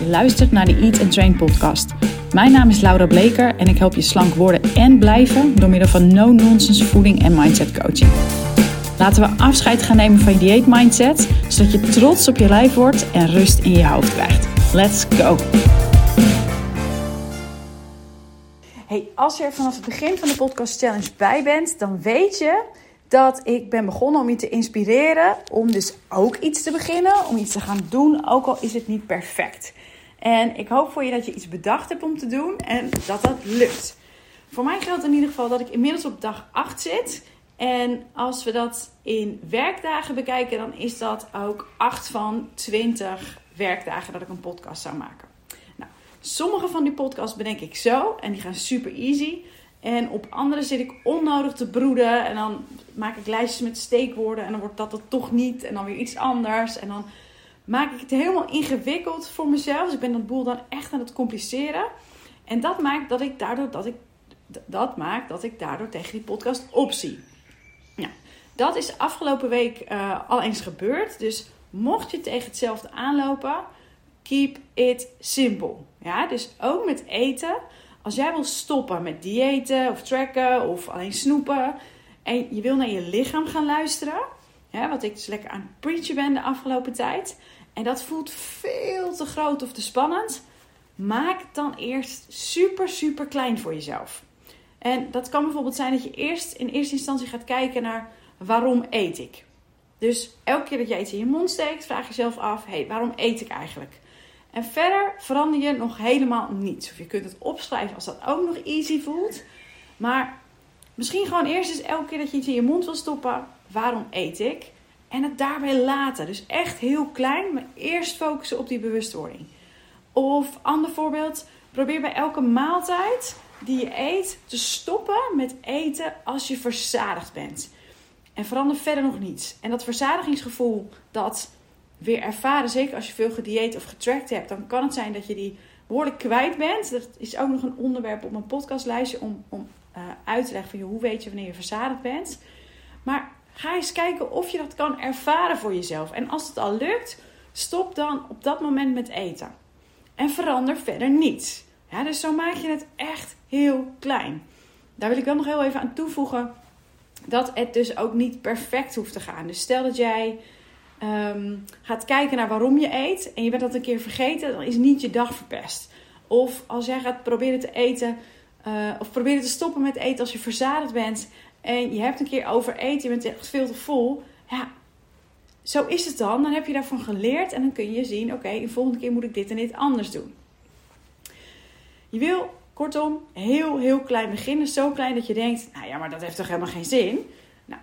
Je luistert naar de Eat and Train podcast. Mijn naam is Laura Bleker en ik help je slank worden en blijven door middel van no-nonsense voeding en mindset coaching. Laten we afscheid gaan nemen van je dieet mindset, zodat je trots op je lijf wordt en rust in je hoofd krijgt. Let's go! Hey, als je er vanaf het begin van de podcast challenge bij bent, dan weet je dat ik ben begonnen om je te inspireren om dus ook iets te beginnen, om iets te gaan doen, ook al is het niet perfect. En ik hoop voor je dat je iets bedacht hebt om te doen en dat dat lukt. Voor mij geldt in ieder geval dat ik inmiddels op dag 8 zit. En als we dat in werkdagen bekijken, dan is dat ook 8 van 20 werkdagen dat ik een podcast zou maken. Nou, sommige van die podcasts bedenk ik zo en die gaan super easy. En op andere zit ik onnodig te broeden. En dan maak ik lijstjes met steekwoorden. En dan wordt dat het toch niet. En dan weer iets anders. En dan maak ik het helemaal ingewikkeld voor mezelf. Dus ik ben dat boel dan echt aan het compliceren. En dat maakt dat ik daardoor, dat ik, dat maakt dat ik daardoor tegen die podcast opzie. Nou, dat is afgelopen week uh, al eens gebeurd. Dus mocht je tegen hetzelfde aanlopen, keep it simple. Ja, dus ook met eten als jij wil stoppen met diëten of tracken of alleen snoepen en je wil naar je lichaam gaan luisteren, wat ik dus lekker aan het preachen ben de afgelopen tijd, en dat voelt veel te groot of te spannend, maak dan eerst super, super klein voor jezelf. En dat kan bijvoorbeeld zijn dat je eerst in eerste instantie gaat kijken naar waarom eet ik. Dus elke keer dat je iets in je mond steekt, vraag jezelf af: hé, hey, waarom eet ik eigenlijk? En verder verander je nog helemaal niets. Of je kunt het opschrijven als dat ook nog easy voelt. Maar misschien gewoon eerst eens elke keer dat je iets in je mond wil stoppen. Waarom eet ik? En het daarbij laten. Dus echt heel klein, maar eerst focussen op die bewustwording. Of ander voorbeeld, probeer bij elke maaltijd die je eet te stoppen met eten als je verzadigd bent. En verander verder nog niets. En dat verzadigingsgevoel, dat weer ervaren, zeker als je veel gedieet of getrackt hebt, dan kan het zijn dat je die behoorlijk kwijt bent. Dat is ook nog een onderwerp op mijn podcastlijstje om, om uh, uit te leggen van je, hoe weet je wanneer je verzadigd bent. Maar ga eens kijken of je dat kan ervaren voor jezelf. En als het al lukt, stop dan op dat moment met eten. En verander verder niets. Ja, dus zo maak je het echt heel klein. Daar wil ik wel nog heel even aan toevoegen dat het dus ook niet perfect hoeft te gaan. Dus stel dat jij um, gaat kijken naar waarom je eet en je bent dat een keer vergeten, dan is niet je dag verpest. Of als jij gaat proberen te eten, uh, of proberen te stoppen met eten als je verzadigd bent en je hebt een keer over eten, je bent echt veel te vol. Ja, zo is het dan. Dan heb je daarvan geleerd en dan kun je zien: oké, de volgende keer moet ik dit en dit anders doen. Je wil kortom heel, heel klein beginnen. Zo klein dat je denkt: nou ja, maar dat heeft toch helemaal geen zin.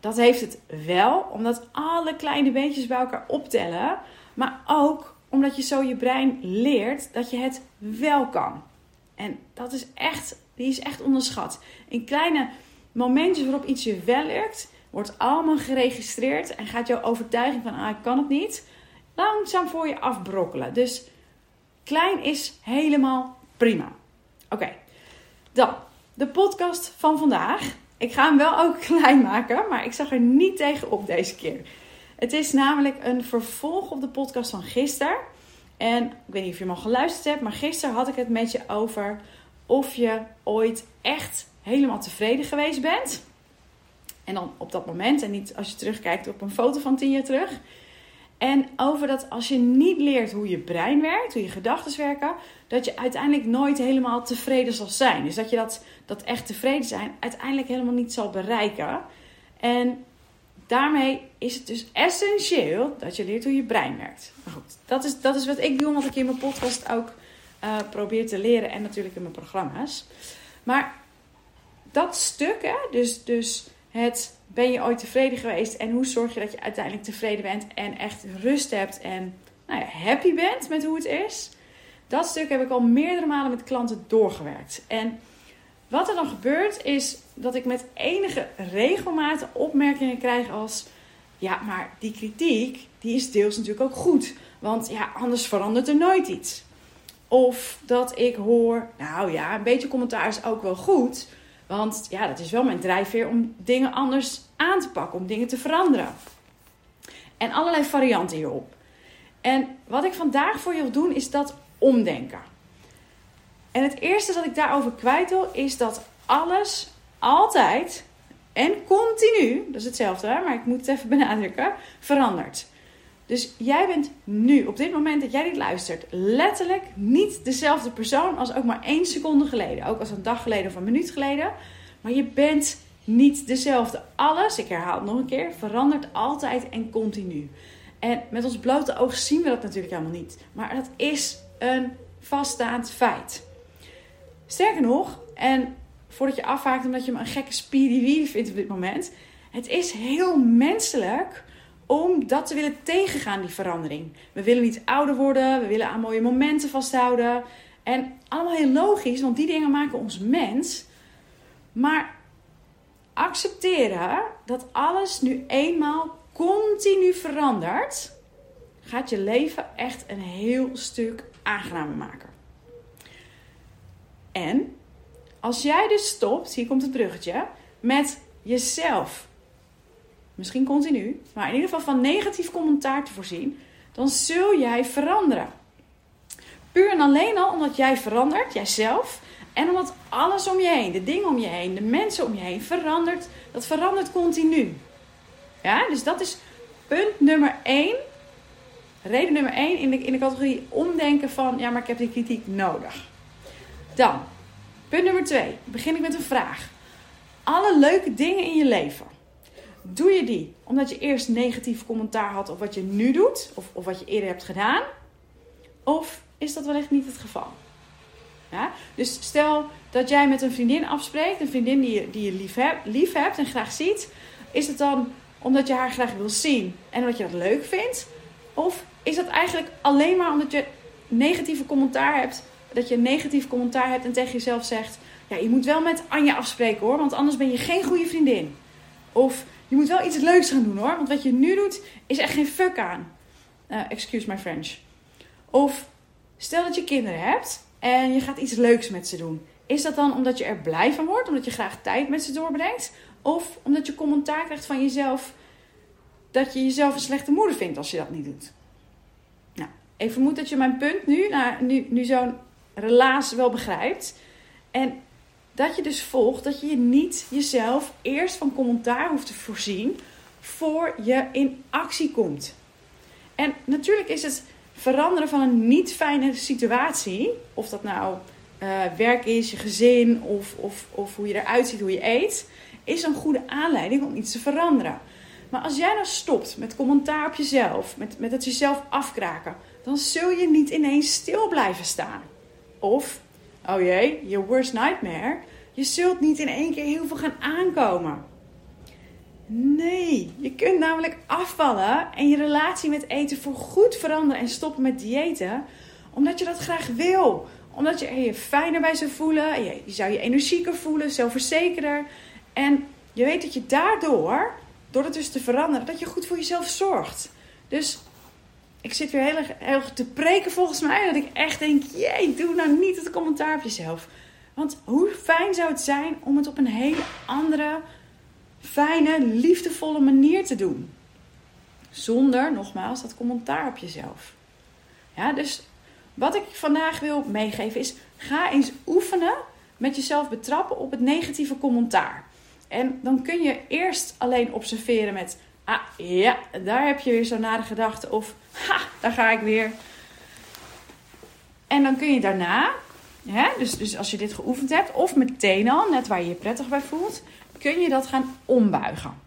Dat heeft het wel, omdat alle kleine beetjes bij elkaar optellen. Maar ook omdat je zo je brein leert dat je het wel kan. En dat is echt, die is echt onderschat. In kleine momentjes waarop iets je wel lukt, wordt allemaal geregistreerd en gaat jouw overtuiging van ah, ik kan het niet langzaam voor je afbrokkelen. Dus klein is helemaal prima. Oké, dan de podcast van vandaag. Ik ga hem wel ook klein maken, maar ik zag er niet tegen op deze keer. Het is namelijk een vervolg op de podcast van gisteren. En ik weet niet of je hem al geluisterd hebt, maar gisteren had ik het met je over of je ooit echt helemaal tevreden geweest bent. En dan op dat moment en niet als je terugkijkt op een foto van tien jaar terug. En over dat als je niet leert hoe je brein werkt, hoe je gedachten werken, dat je uiteindelijk nooit helemaal tevreden zal zijn. Dus dat je dat, dat echt tevreden zijn uiteindelijk helemaal niet zal bereiken. En daarmee is het dus essentieel dat je leert hoe je brein werkt. Maar goed, dat is, dat is wat ik doe, wat ik in mijn podcast ook uh, probeer te leren en natuurlijk in mijn programma's. Maar dat stuk, hè, dus, dus het ben je ooit tevreden geweest en hoe zorg je dat je uiteindelijk tevreden bent en echt rust hebt en nou ja, happy bent met hoe het is. Dat stuk heb ik al meerdere malen met klanten doorgewerkt. En wat er dan gebeurt is dat ik met enige regelmaat opmerkingen krijg als... Ja, maar die kritiek, die is deels natuurlijk ook goed. Want ja, anders verandert er nooit iets. Of dat ik hoor, nou ja, een beetje commentaar is ook wel goed. Want ja, dat is wel mijn drijfveer om dingen anders aan te pakken, om dingen te veranderen. En allerlei varianten hierop. En wat ik vandaag voor je wil doen, is dat omdenken. En het eerste dat ik daarover kwijt wil, is dat alles altijd en continu, dat is hetzelfde, maar ik moet het even benadrukken, verandert. Dus jij bent nu, op dit moment dat jij dit luistert, letterlijk niet dezelfde persoon als ook maar één seconde geleden. Ook als een dag geleden of een minuut geleden. Maar je bent niet dezelfde. Alles, ik herhaal het nog een keer, verandert altijd en continu. En met ons blote oog zien we dat natuurlijk helemaal niet. Maar dat is een vaststaand feit. Sterker nog, en voordat je afhaakt omdat je hem een gekke speedy vindt op dit moment. Het is heel menselijk om dat te willen tegengaan, die verandering. We willen niet ouder worden, we willen aan mooie momenten vasthouden. En allemaal heel logisch, want die dingen maken ons mens. Maar accepteren dat alles nu eenmaal continu verandert, gaat je leven echt een heel stuk aangenamer maken. En als jij dus stopt, hier komt het bruggetje, met jezelf, misschien continu, maar in ieder geval van negatief commentaar te voorzien, dan zul jij veranderen. Puur en alleen al omdat jij verandert, jijzelf, en omdat alles om je heen, de dingen om je heen, de mensen om je heen verandert, dat verandert continu. Ja, dus dat is punt nummer 1. Reden nummer 1 in de, in de categorie omdenken van, ja, maar ik heb die kritiek nodig. Dan, Punt nummer 2. Begin ik met een vraag. Alle leuke dingen in je leven. Doe je die omdat je eerst negatief commentaar had op wat je nu doet? Of, of wat je eerder hebt gedaan? Of is dat wellicht niet het geval? Ja? Dus stel dat jij met een vriendin afspreekt, een vriendin die je, die je lief, hebt, lief hebt en graag ziet. Is het dan omdat je haar graag wil zien en omdat je dat leuk vindt? Of is dat eigenlijk alleen maar omdat je negatieve commentaar hebt dat je negatief commentaar hebt en tegen jezelf zegt: Ja, je moet wel met Anja afspreken hoor, want anders ben je geen goede vriendin. Of je moet wel iets leuks gaan doen hoor, want wat je nu doet is echt geen fuck aan. Uh, excuse my French. Of stel dat je kinderen hebt en je gaat iets leuks met ze doen. Is dat dan omdat je er blij van wordt, omdat je graag tijd met ze doorbrengt? Of omdat je commentaar krijgt van jezelf dat je jezelf een slechte moeder vindt als je dat niet doet? Nou, ik vermoed dat je mijn punt nu, nou, nu, nu zo'n relaas wel begrijpt. En dat je dus volgt dat je je niet jezelf eerst van commentaar hoeft te voorzien voor je in actie komt. En natuurlijk is het veranderen van een niet fijne situatie, of dat nou uh, werk is, je gezin of, of, of hoe je eruit ziet, hoe je eet, is een goede aanleiding om iets te veranderen. Maar als jij nou stopt met commentaar op jezelf, met, met het jezelf afkraken, dan zul je niet ineens stil blijven staan. Of, oh jee, je worst nightmare. Je zult niet in één keer heel veel gaan aankomen. Nee, je kunt namelijk afvallen en je relatie met eten voor goed veranderen en stoppen met diëten. Omdat je dat graag wil. Omdat je je fijner bij zou voelen. Je, je zou je energieker voelen, zelfverzekerder. En je weet dat je daardoor, door het dus te veranderen, dat je goed voor jezelf zorgt. Dus ik zit weer heel erg, te preken volgens mij. Dat ik echt denk, jee, doe nou niet het commentaar op jezelf. Want hoe fijn zou het zijn om het op een hele andere, fijne, liefdevolle manier te doen. Zonder, nogmaals, dat commentaar op jezelf. Ja, dus wat ik vandaag wil meegeven is, ga eens oefenen met jezelf betrappen op het negatieve commentaar. En dan kun je eerst alleen observeren met Ah, ja, daar heb je weer zo'n nare gedachte. Of, ha, daar ga ik weer. En dan kun je daarna, hè, dus, dus als je dit geoefend hebt, of meteen al, net waar je je prettig bij voelt, kun je dat gaan ombuigen.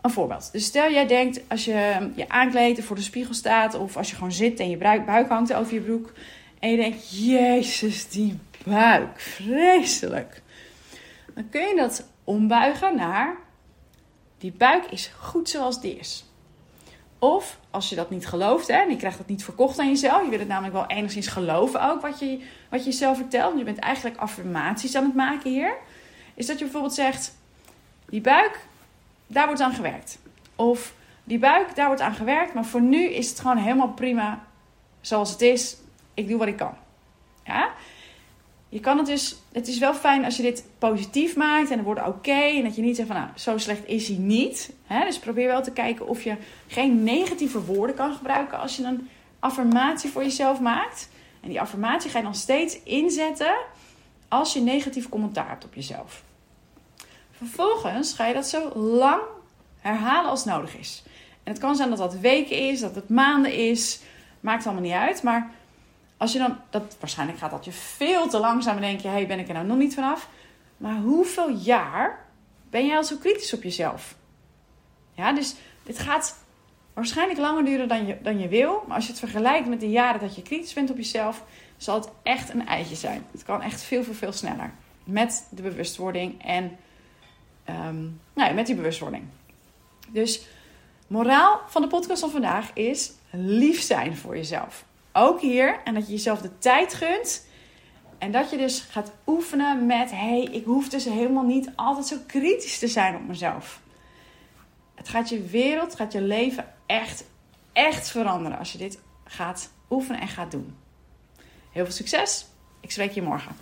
Een voorbeeld. Dus stel jij denkt, als je je aankleedt voor de spiegel staat, of als je gewoon zit en je buik hangt over je broek, en je denkt, jezus, die buik, vreselijk. Dan kun je dat ombuigen naar die buik is goed zoals die is. Of als je dat niet gelooft, hè, en je krijgt dat niet verkocht aan jezelf, je wil het namelijk wel enigszins geloven ook wat je, wat je jezelf vertelt. Je bent eigenlijk affirmaties aan het maken hier. Is dat je bijvoorbeeld zegt: die buik, daar wordt aan gewerkt. Of die buik, daar wordt aan gewerkt, maar voor nu is het gewoon helemaal prima zoals het is. Ik doe wat ik kan. Ja? Je kan het dus, het is wel fijn als je dit positief maakt en het wordt oké. en dat je niet zegt van nou, zo slecht is hij niet. Dus probeer wel te kijken of je geen negatieve woorden kan gebruiken als je een affirmatie voor jezelf maakt. En die affirmatie ga je dan steeds inzetten als je negatief commentaar hebt op jezelf. Vervolgens ga je dat zo lang herhalen als nodig is. En het kan zijn dat dat weken is, dat het maanden is. Maakt allemaal niet uit. Maar als je dan, dat, waarschijnlijk gaat dat je veel te langzaam en denk je, hey, ben ik er nou nog niet vanaf? Maar hoeveel jaar ben jij al zo kritisch op jezelf? Ja, dus dit gaat waarschijnlijk langer duren dan je, dan je wil. Maar als je het vergelijkt met de jaren dat je kritisch bent op jezelf, zal het echt een eitje zijn. Het kan echt veel, veel, veel sneller. Met de bewustwording en um, nou met die bewustwording. Dus moraal van de podcast van vandaag is lief zijn voor jezelf. Ook hier. En dat je jezelf de tijd gunt. En dat je dus gaat oefenen met: hé, hey, ik hoef dus helemaal niet altijd zo kritisch te zijn op mezelf. Het gaat je wereld, gaat je leven echt, echt veranderen als je dit gaat oefenen en gaat doen. Heel veel succes. Ik spreek je morgen.